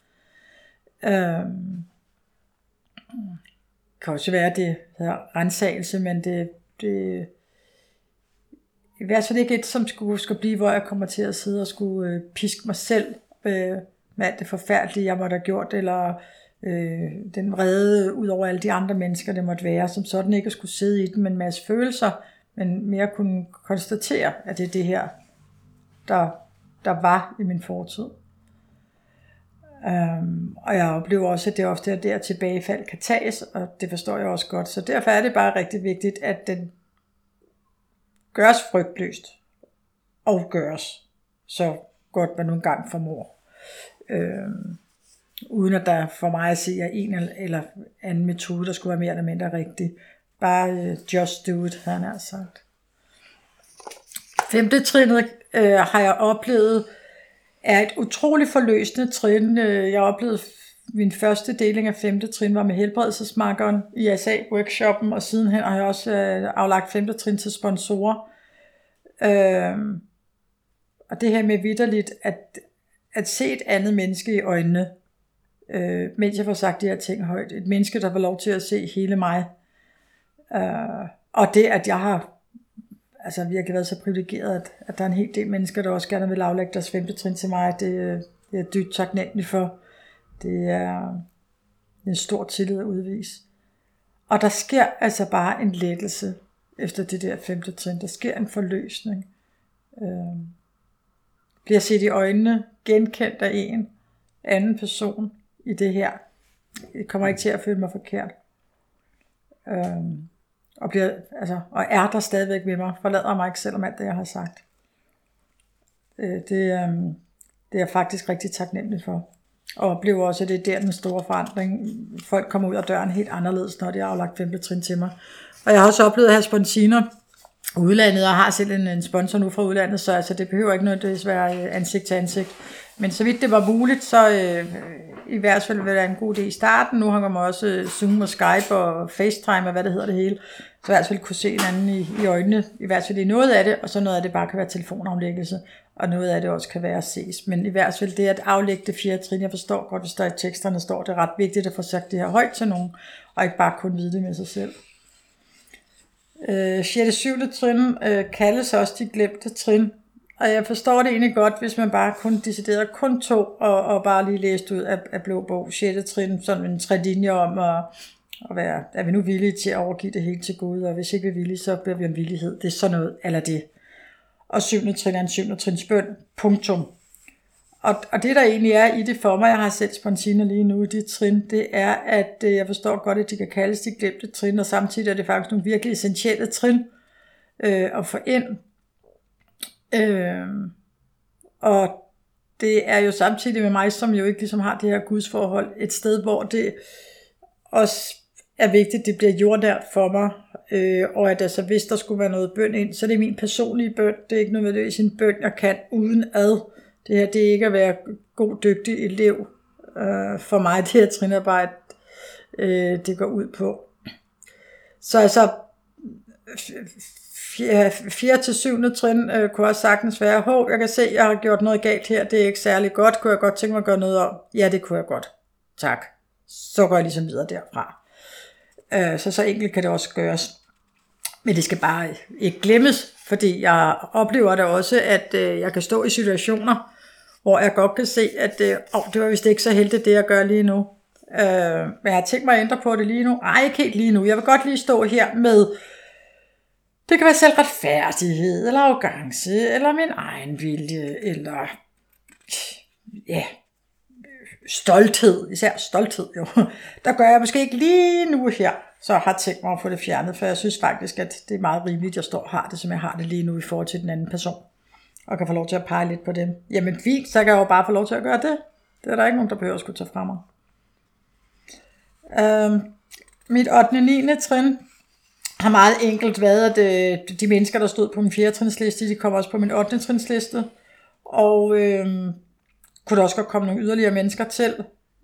Øhm, det kan også være, at det hedder rensagelse, men det, det i hvert fald ikke et, som skulle, skulle blive, hvor jeg kommer til at sidde og skulle øh, piske mig selv øh, med alt det forfærdelige, jeg måtte have gjort, eller øh, den vrede ud over alle de andre mennesker, det måtte være, som sådan ikke at skulle sidde i den med en masse følelser, men mere kunne konstatere, at det er det her, der, der var i min fortid. Um, og jeg oplever også, at det ofte er der tilbagefald kan tages, og det forstår jeg også godt. Så derfor er det bare rigtig vigtigt, at den gøres frygtløst, og gøres så godt man nogle gange formår. Um, uden at der for mig at se er en eller anden metode, der skulle være mere eller mindre rigtig. Bare uh, just do it, havde han altså sagt. Femte trinet uh, øh, har jeg oplevet, er et utroligt forløsende trin. Øh, jeg oplevede min første deling af femte trin var med helbredelsesmakkeren i SA-workshoppen, og sidenhen har jeg også aflagt femte trin til sponsorer. Øhm, og det her med vidderligt, at, at se et andet menneske i øjnene, øh, mens jeg får sagt de her ting højt. Et menneske, der får lov til at se hele mig. Øh, og det, at jeg har altså virkelig været så privilegeret, at, at der er en hel del mennesker, der også gerne vil aflægge deres femte trin til mig. Det, det er jeg dybt taknemmelig for. Det er en stor tillid at udvise. Og der sker altså bare en lettelse efter det der femte trin. Der sker en forløsning. Øh, bliver set i øjnene, genkendt af en anden person i det her. Jeg kommer ikke til at føle mig forkert. Øhm, og, bliver, altså, og er der stadigvæk ved mig, forlader mig ikke selvom alt det, jeg har sagt. Øh, det, øhm, det er jeg faktisk rigtig taknemmelig for. Og oplever også, at det er der den store forandring. Folk kommer ud af døren helt anderledes, når de har aflagt femte trin til mig. Og jeg har også oplevet at have sponsiner udlandet, og har selv en, en sponsor nu fra udlandet, så altså, det behøver ikke nødvendigvis være øh, ansigt til ansigt. Men så vidt det var muligt, så øh, i hvert fald vil det være en god idé i starten. Nu har man også øh, Zoom og Skype og FaceTime og hvad det hedder det hele. Så i hvert fald kunne se hinanden i, i øjnene, i hvert fald i noget af det, og så noget af det bare kan være telefonaflæggelse, og noget af det også kan være at ses. Men i hvert fald det at aflægge det fjerde trin, jeg forstår godt, hvis der i teksterne står, det er ret vigtigt at få sagt det her højt til nogen, og ikke bare kun vide det med sig selv. Øh, 6. 7. trin øh, kaldes også de glemte trin, og jeg forstår det egentlig godt, hvis man bare kun deciderede kun to, og, og bare lige læste ud af, af Blå Bog 6. trin, sådan en tre linjer om at, at være, er vi nu villige til at overgive det hele til Gud, og hvis ikke vi er villige, så bliver vi en villighed. Det er sådan noget, eller det. Og 7. trin er en 7. trins bøn, punktum. Og, og det der egentlig er i det for mig, jeg har selv spontiner lige nu i de trin, det er, at øh, jeg forstår godt, at de kan kaldes de glemte trin, og samtidig er det faktisk nogle virkelig essentielle trin øh, at få ind. Øh, og det er jo samtidig med mig, som jo ikke ligesom har det her gudsforhold, et sted, hvor det også er vigtigt, det bliver jordnært for mig. øh, og at altså, hvis der skulle være noget bøn ind, så er det min personlige bøn. Det er ikke nødvendigvis en bøn, jeg kan uden ad. Det her, det er ikke at være god, dygtig elev. Øh, for mig, det her trinarbejde, øh, det går ud på. Så altså, 4. til 7. trin øh, kunne også sagtens være, hov, jeg kan se, jeg har gjort noget galt her, det er ikke særlig godt, kunne jeg godt tænke mig at gøre noget om? Ja, det kunne jeg godt. Tak. Så går jeg ligesom videre derfra. Øh, så så enkelt kan det også gøres. Men det skal bare ikke glemmes, fordi jeg oplever det også, at øh, jeg kan stå i situationer, hvor jeg godt kan se, at øh, oh, det var vist ikke så heldigt, det jeg gør lige nu. Øh, men jeg har tænkt mig at ændre på det lige nu. Ej, ikke helt lige nu. Jeg vil godt lige stå her med, det kan være selvretfærdighed, eller arrogance, eller min egen vilje, eller ja, stolthed, især stolthed jo. Der gør jeg måske ikke lige nu her, så jeg har tænkt mig at få det fjernet, for jeg synes faktisk, at det er meget rimeligt, at jeg står og har det, som jeg har det lige nu i forhold til den anden person, og kan få lov til at pege lidt på dem. Jamen fint, så kan jeg jo bare få lov til at gøre det. Det er der ikke nogen, der behøver at skulle tage fra mig. Øhm, mit 8. og 9. trin har meget enkelt været, at øh, de mennesker, der stod på min 4. trinsliste, de kommer også på min 8. trinsliste. Og øh, kunne der også godt komme nogle yderligere mennesker til.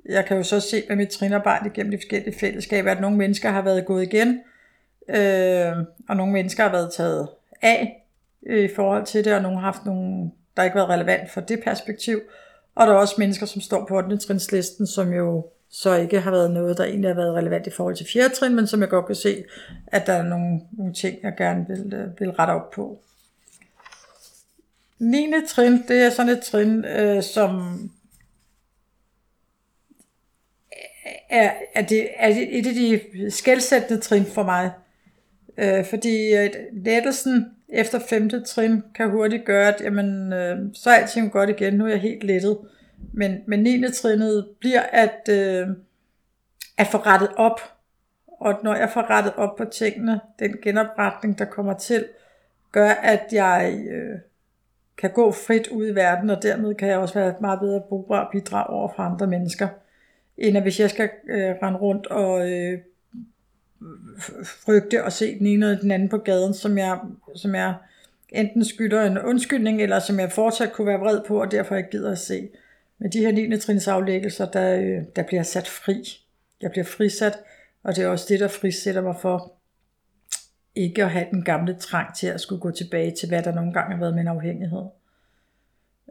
Jeg kan jo så se med mit trinarbejde gennem de forskellige fællesskaber, at nogle mennesker har været gået igen, øh, og nogle mennesker har været taget af øh, i forhold til det, og nogle har haft nogle, der ikke været relevant for det perspektiv. Og der er også mennesker, som står på 8. trinslisten, som jo så ikke har været noget, der egentlig har været relevant i forhold til fjerde trin, men som jeg godt kan se, at der er nogle, nogle ting, jeg gerne vil, øh, vil rette op på. 9. trin, det er sådan et trin, øh, som er, er, det, er et af de skældsættende trin for mig. Øh, fordi øh, lettelsen efter 5. trin kan hurtigt gøre, at jamen, øh, så er alting godt igen, nu er jeg helt lettet. Men, men 9. trinnet bliver at, øh, at få rettet op. Og når jeg får rettet op på tingene, den genopretning, der kommer til, gør, at jeg øh, kan gå frit ud i verden, og dermed kan jeg også være meget bedre brugbar og bidrag over for andre mennesker, end at hvis jeg skal øh, rende rundt og øh, frygte og se den ene eller den anden på gaden, som jeg, som jeg enten skylder en undskyldning, eller som jeg fortsat kunne være vred på, og derfor ikke gider at se. Med de her 9. trins aflæggelser, der, øh, der bliver jeg sat fri. Jeg bliver frisat, og det er også det, der frisætter mig for ikke at have den gamle trang til at skulle gå tilbage til, hvad der nogle gange har været min afhængighed.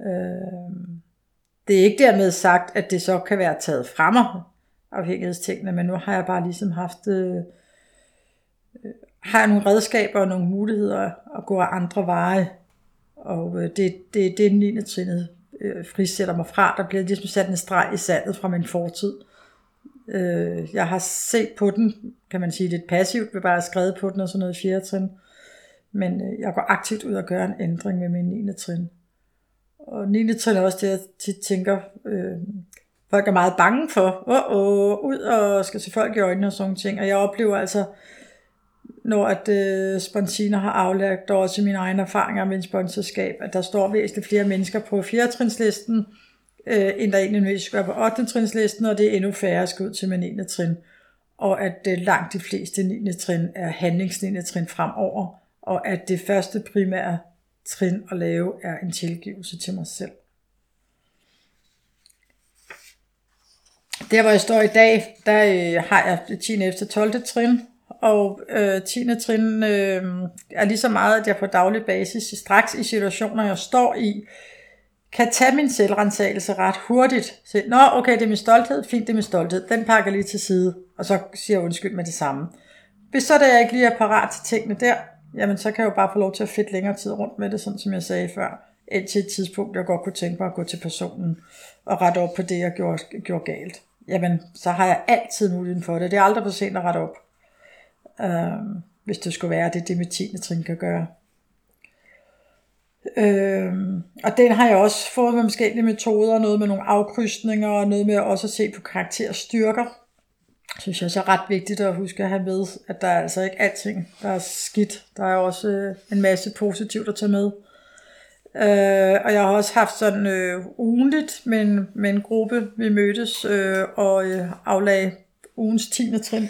Øh, det er ikke dermed sagt, at det så kan være taget fra mig, afhængighedstingene, men nu har jeg bare ligesom haft, øh, øh har jeg nogle redskaber og nogle muligheder at gå af andre veje, og øh, det, det, det er den 9. trinnet øh, frisætter mig fra. Der bliver ligesom sat en streg i sandet fra min fortid. Øh, jeg har set på den, kan man sige, lidt passivt, ved bare at skrevet på den og sådan noget i fjerde trin. Men øh, jeg går aktivt ud og gør en ændring med min 9. trin. Og 9. trin er også det, jeg tit tænker, øh, folk er meget bange for, åh, åh, ud og skal se folk i øjnene og sådan ting. Og jeg oplever altså, når at øh, Sponsiner har aflagt også mine egne erfaringer med en sponsorskab, at der står væsentligt flere mennesker på 4. trinslisten, øh, end der egentlig skal på 8. trinslisten, og det er endnu færre skal ud til min 9. trin. Og at øh, langt de fleste 9. trin er handlings 9. trin fremover, og at det første primære trin at lave er en tilgivelse til mig selv. Der hvor jeg står i dag, der øh, har jeg det 10. efter 12. trin, og øh, 10. trin øh, er lige så meget, at jeg på daglig basis, straks i situationer, jeg står i, kan tage min selvrensagelse ret hurtigt. Så, Nå, okay, det er min stolthed, fint, det er min stolthed. Den pakker lige til side, og så siger jeg undskyld med det samme. Hvis så der jeg ikke lige er parat til tingene der, jamen så kan jeg jo bare få lov til at fedt længere tid rundt med det, sådan som jeg sagde før, indtil et tidspunkt, jeg godt kunne tænke mig at gå til personen og rette op på det, jeg gjorde, gjorde galt. Jamen, så har jeg altid muligheden for det. Det er aldrig for sent at rette op øh, hvis det skulle være, det det med 10. trin kan gøre. Øh, og den har jeg også fået med forskellige metoder, noget med nogle afkrydsninger, og noget med også at se på karakterstyrker. Synes jeg så er ret vigtigt at huske at have med, at der er altså ikke alting, der er skidt. Der er også øh, en masse positivt at tage med. Øh, og jeg har også haft sådan øh, ugenligt med en, med en gruppe, vi mødtes øh, og øh, aflagde ugens 10. trin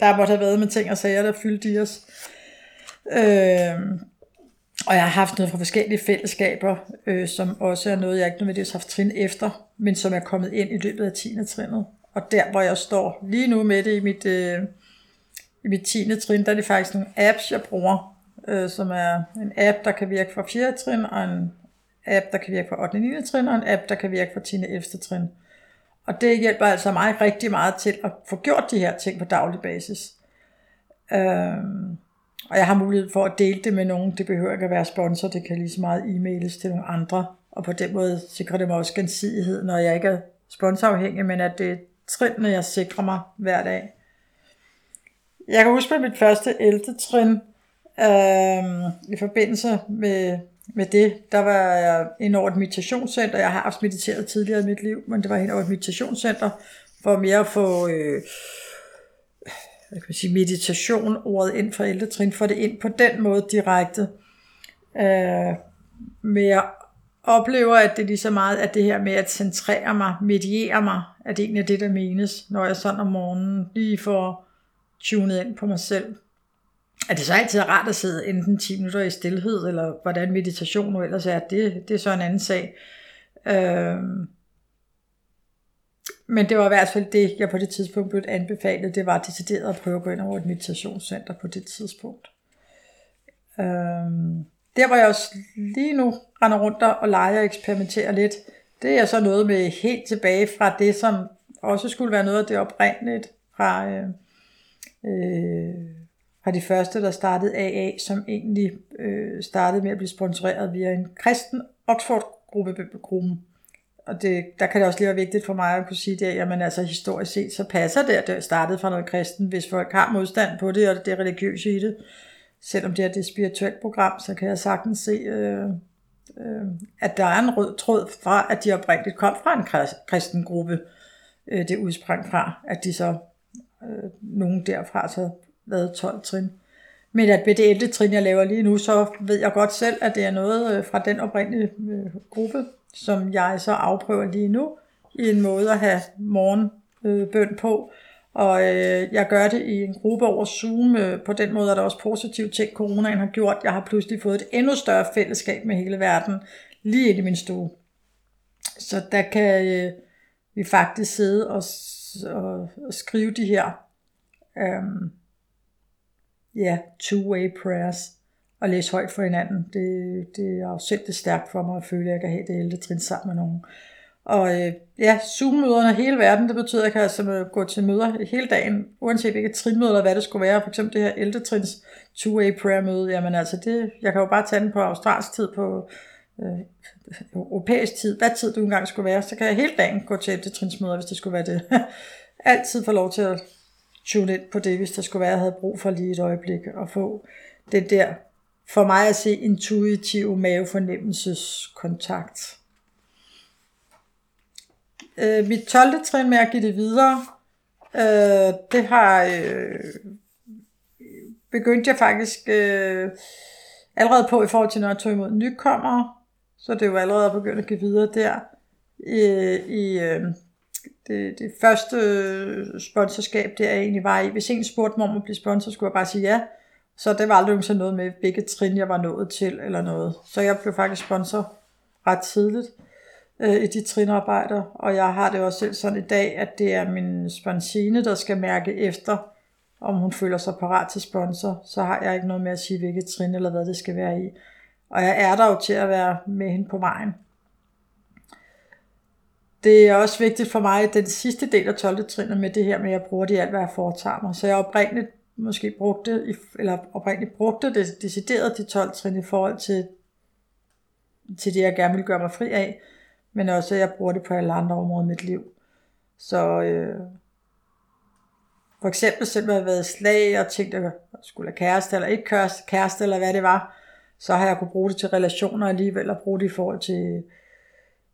der måtte have været med ting og sager, der fyldte i os. Øh, og jeg har haft noget fra forskellige fællesskaber, øh, som også er noget, jeg ikke nødvendigvis har haft trin efter, men som er kommet ind i løbet af 10. trinnet. Og der, hvor jeg står lige nu med det i mit, øh, i mit 10. trin, der er det faktisk nogle apps, jeg bruger, øh, som er en app, der kan virke fra 4. trin, og en app, der kan virke fra 8. og 9. trin, og en app, der kan virke fra 10. og 11. trin. Og det hjælper altså mig rigtig meget til at få gjort de her ting på daglig basis. Øhm, og jeg har mulighed for at dele det med nogen. Det behøver ikke at være sponsor. Det kan lige så meget e-mails til nogle andre. Og på den måde sikrer det mig også gensidighed, når jeg ikke er sponsorafhængig, men at det er trinene, jeg sikrer mig hver dag. Jeg kan huske på mit første ældretrin, øh, i forbindelse med, med det, der var jeg ind over et meditationscenter. Jeg har haft mediteret tidligere i mit liv, men det var ind over et meditationscenter, for mere at få øh, jeg kan sige, meditation, ordet ind for ældretrin, for det ind på den måde direkte. Øh, men jeg oplever, at det er lige så meget, at det her med at centrere mig, mediere mig, at det egentlig er det, der menes, når jeg sådan om morgenen lige får tunet ind på mig selv. Er det så altid rart at sidde enten 10 minutter i stillhed, eller hvordan meditation nu ellers er, det, det er så en anden sag. Øhm, men det var i hvert fald det, jeg på det tidspunkt blev anbefalet, det var decideret at prøve at gå ind over et meditationscenter på det tidspunkt. Øhm, der hvor jeg også lige nu render rundt og leger og eksperimenterer lidt, det er så noget med helt tilbage fra det, som også skulle være noget af det oprindeligt fra, øh, øh, var de første, der startede AA, som egentlig øh, startede med at blive sponsoreret via en kristen Oxford-gruppe, gruppen, og det, der kan det også lige være vigtigt for mig at kunne sige det, at jamen, altså, historisk set, så passer det, at det startede fra noget kristen, hvis folk har modstand på det, og det er religiøse i det. Selvom det er det spirituelt program, så kan jeg sagtens se, øh, øh, at der er en rød tråd fra, at de oprindeligt kom fra en kristen gruppe, øh, det udsprang fra, at de så, øh, nogen derfra så været 12 trin. Men at ved det 11. trin, jeg laver lige nu, så ved jeg godt selv, at det er noget øh, fra den oprindelige øh, gruppe, som jeg så afprøver lige nu, i en måde at have morgenbøn øh, på. Og øh, jeg gør det i en gruppe over Zoom. Øh, på den måde er der også positive ting, coronaen har gjort. Jeg har pludselig fået et endnu større fællesskab med hele verden, lige ind i min stue. Så der kan øh, vi faktisk sidde og, og, og skrive de her um, ja, two-way prayers og læse højt for hinanden. Det, det er jo selv det stærkt for mig at føle, at jeg kan have det ældre trin sammen med nogen. Og øh, ja, Zoom-møderne hele verden, det betyder, at jeg kan altså gå til møder hele dagen, uanset hvilket trinmøde eller hvad det skulle være. For eksempel det her ældre trins two-way prayer møde, jamen altså det, jeg kan jo bare tage den på australsk tid, på øh, europæisk tid, hvad tid du engang skulle være, så kan jeg hele dagen gå til ældre trinsmøder, hvis det skulle være det. Altid få lov til at tune ind på det, hvis der skulle være, jeg havde brug for lige et øjeblik at få det der for mig at se intuitiv mavefornemmelseskontakt. Øh, mit 12. trin med at give det videre, øh, det har øh, begyndt jeg faktisk øh, allerede på i forhold til, når jeg tog imod nykommere. Så det er jo allerede begyndt at give videre der. I, i øh, det, det første sponsorskab, der jeg egentlig var i. Hvis en spurgte mig om at blive sponsor, skulle jeg bare sige ja. Så det var aldrig sådan noget med, hvilket trin jeg var nået til, eller noget. Så jeg blev faktisk sponsor ret tidligt øh, i de trinarbejder, og jeg har det også selv sådan i dag, at det er min sponsine, der skal mærke efter, om hun føler sig parat til sponsor, så har jeg ikke noget med at sige, hvilket trin eller hvad det skal være i. Og jeg er der jo til at være med hende på vejen. Det er også vigtigt for mig, at den sidste del af 12. trinet med det her med, at jeg bruger det i alt, hvad jeg foretager mig. Så jeg oprindeligt måske brugte, eller oprindeligt brugte det decideret de 12 trin i forhold til, til det, jeg gerne vil gøre mig fri af, men også, at jeg bruger det på alle andre områder i mit liv. Så øh, for eksempel selvom jeg har været slag og tænkt, at jeg skulle have kæreste eller ikke kæreste, kæreste eller hvad det var, så har jeg kunne bruge det til relationer alligevel, og bruge det i forhold til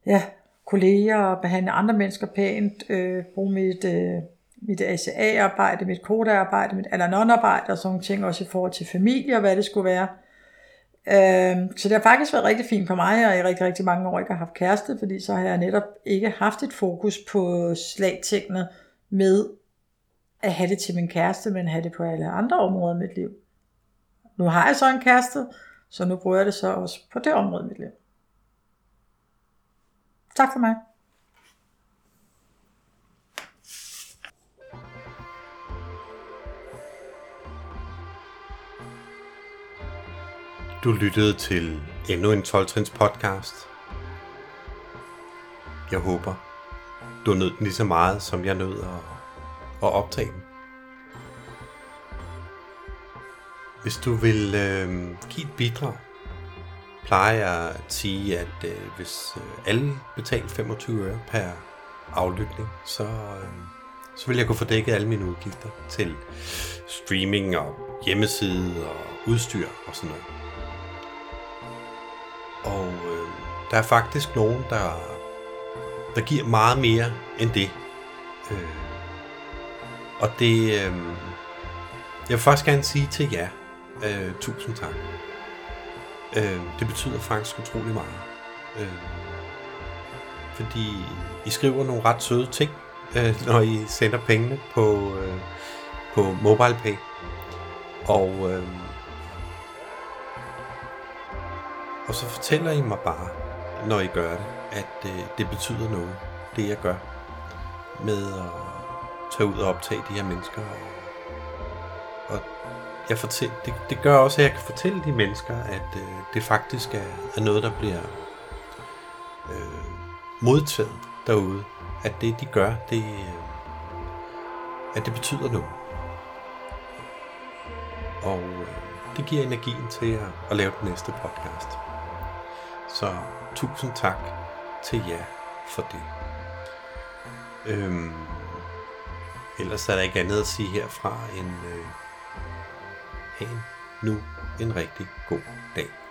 ja, kolleger og behandle andre mennesker pænt, øh, bruge mit øh, mit ACA-arbejde, mit kodearbejde, mit Alanon-arbejde og sådan ting, også i forhold til familie og hvad det skulle være. Øh, så det har faktisk været rigtig fint for mig, og i rigtig, rigtig mange år ikke har haft kæreste, fordi så har jeg netop ikke haft et fokus på slagtingene med at have det til min kæreste, men have det på alle andre områder i mit liv. Nu har jeg så en kæreste, så nu bruger jeg det så også på det område i mit liv. Tak for mig. Du lyttede til endnu en 12-trins podcast. Jeg håber, du nød den lige så meget, som jeg nød at, at optage den. Hvis du vil øh, give et bidrag, plejer jeg at sige, at øh, hvis øh, alle betaler 25 øre per aflytning, så, øh, så vil jeg kunne få dækket alle mine udgifter til streaming og hjemmeside og udstyr og sådan noget. Og øh, der er faktisk nogen, der, der giver meget mere end det. Øh, og det... Øh, jeg vil faktisk gerne sige til jer, øh, tusind tak. Øh, det betyder faktisk utrolig meget. Øh, fordi I skriver nogle ret søde ting, øh, når I sender pengene på, øh, på MobilePay. Og, øh, og så fortæller I mig bare, når I gør det, at øh, det betyder noget, det jeg gør med at tage ud og optage de her mennesker. Og, jeg fortæl, det, det gør også, at jeg kan fortælle de mennesker, at øh, det faktisk er, er noget, der bliver øh, modtaget derude. At det, de gør, det, øh, at det betyder noget. Og øh, det giver energien til at, at lave den næste podcast. Så tusind tak til jer for det. Øhm, ellers er der ikke andet at sige herfra end øh, have nu en rigtig god dag.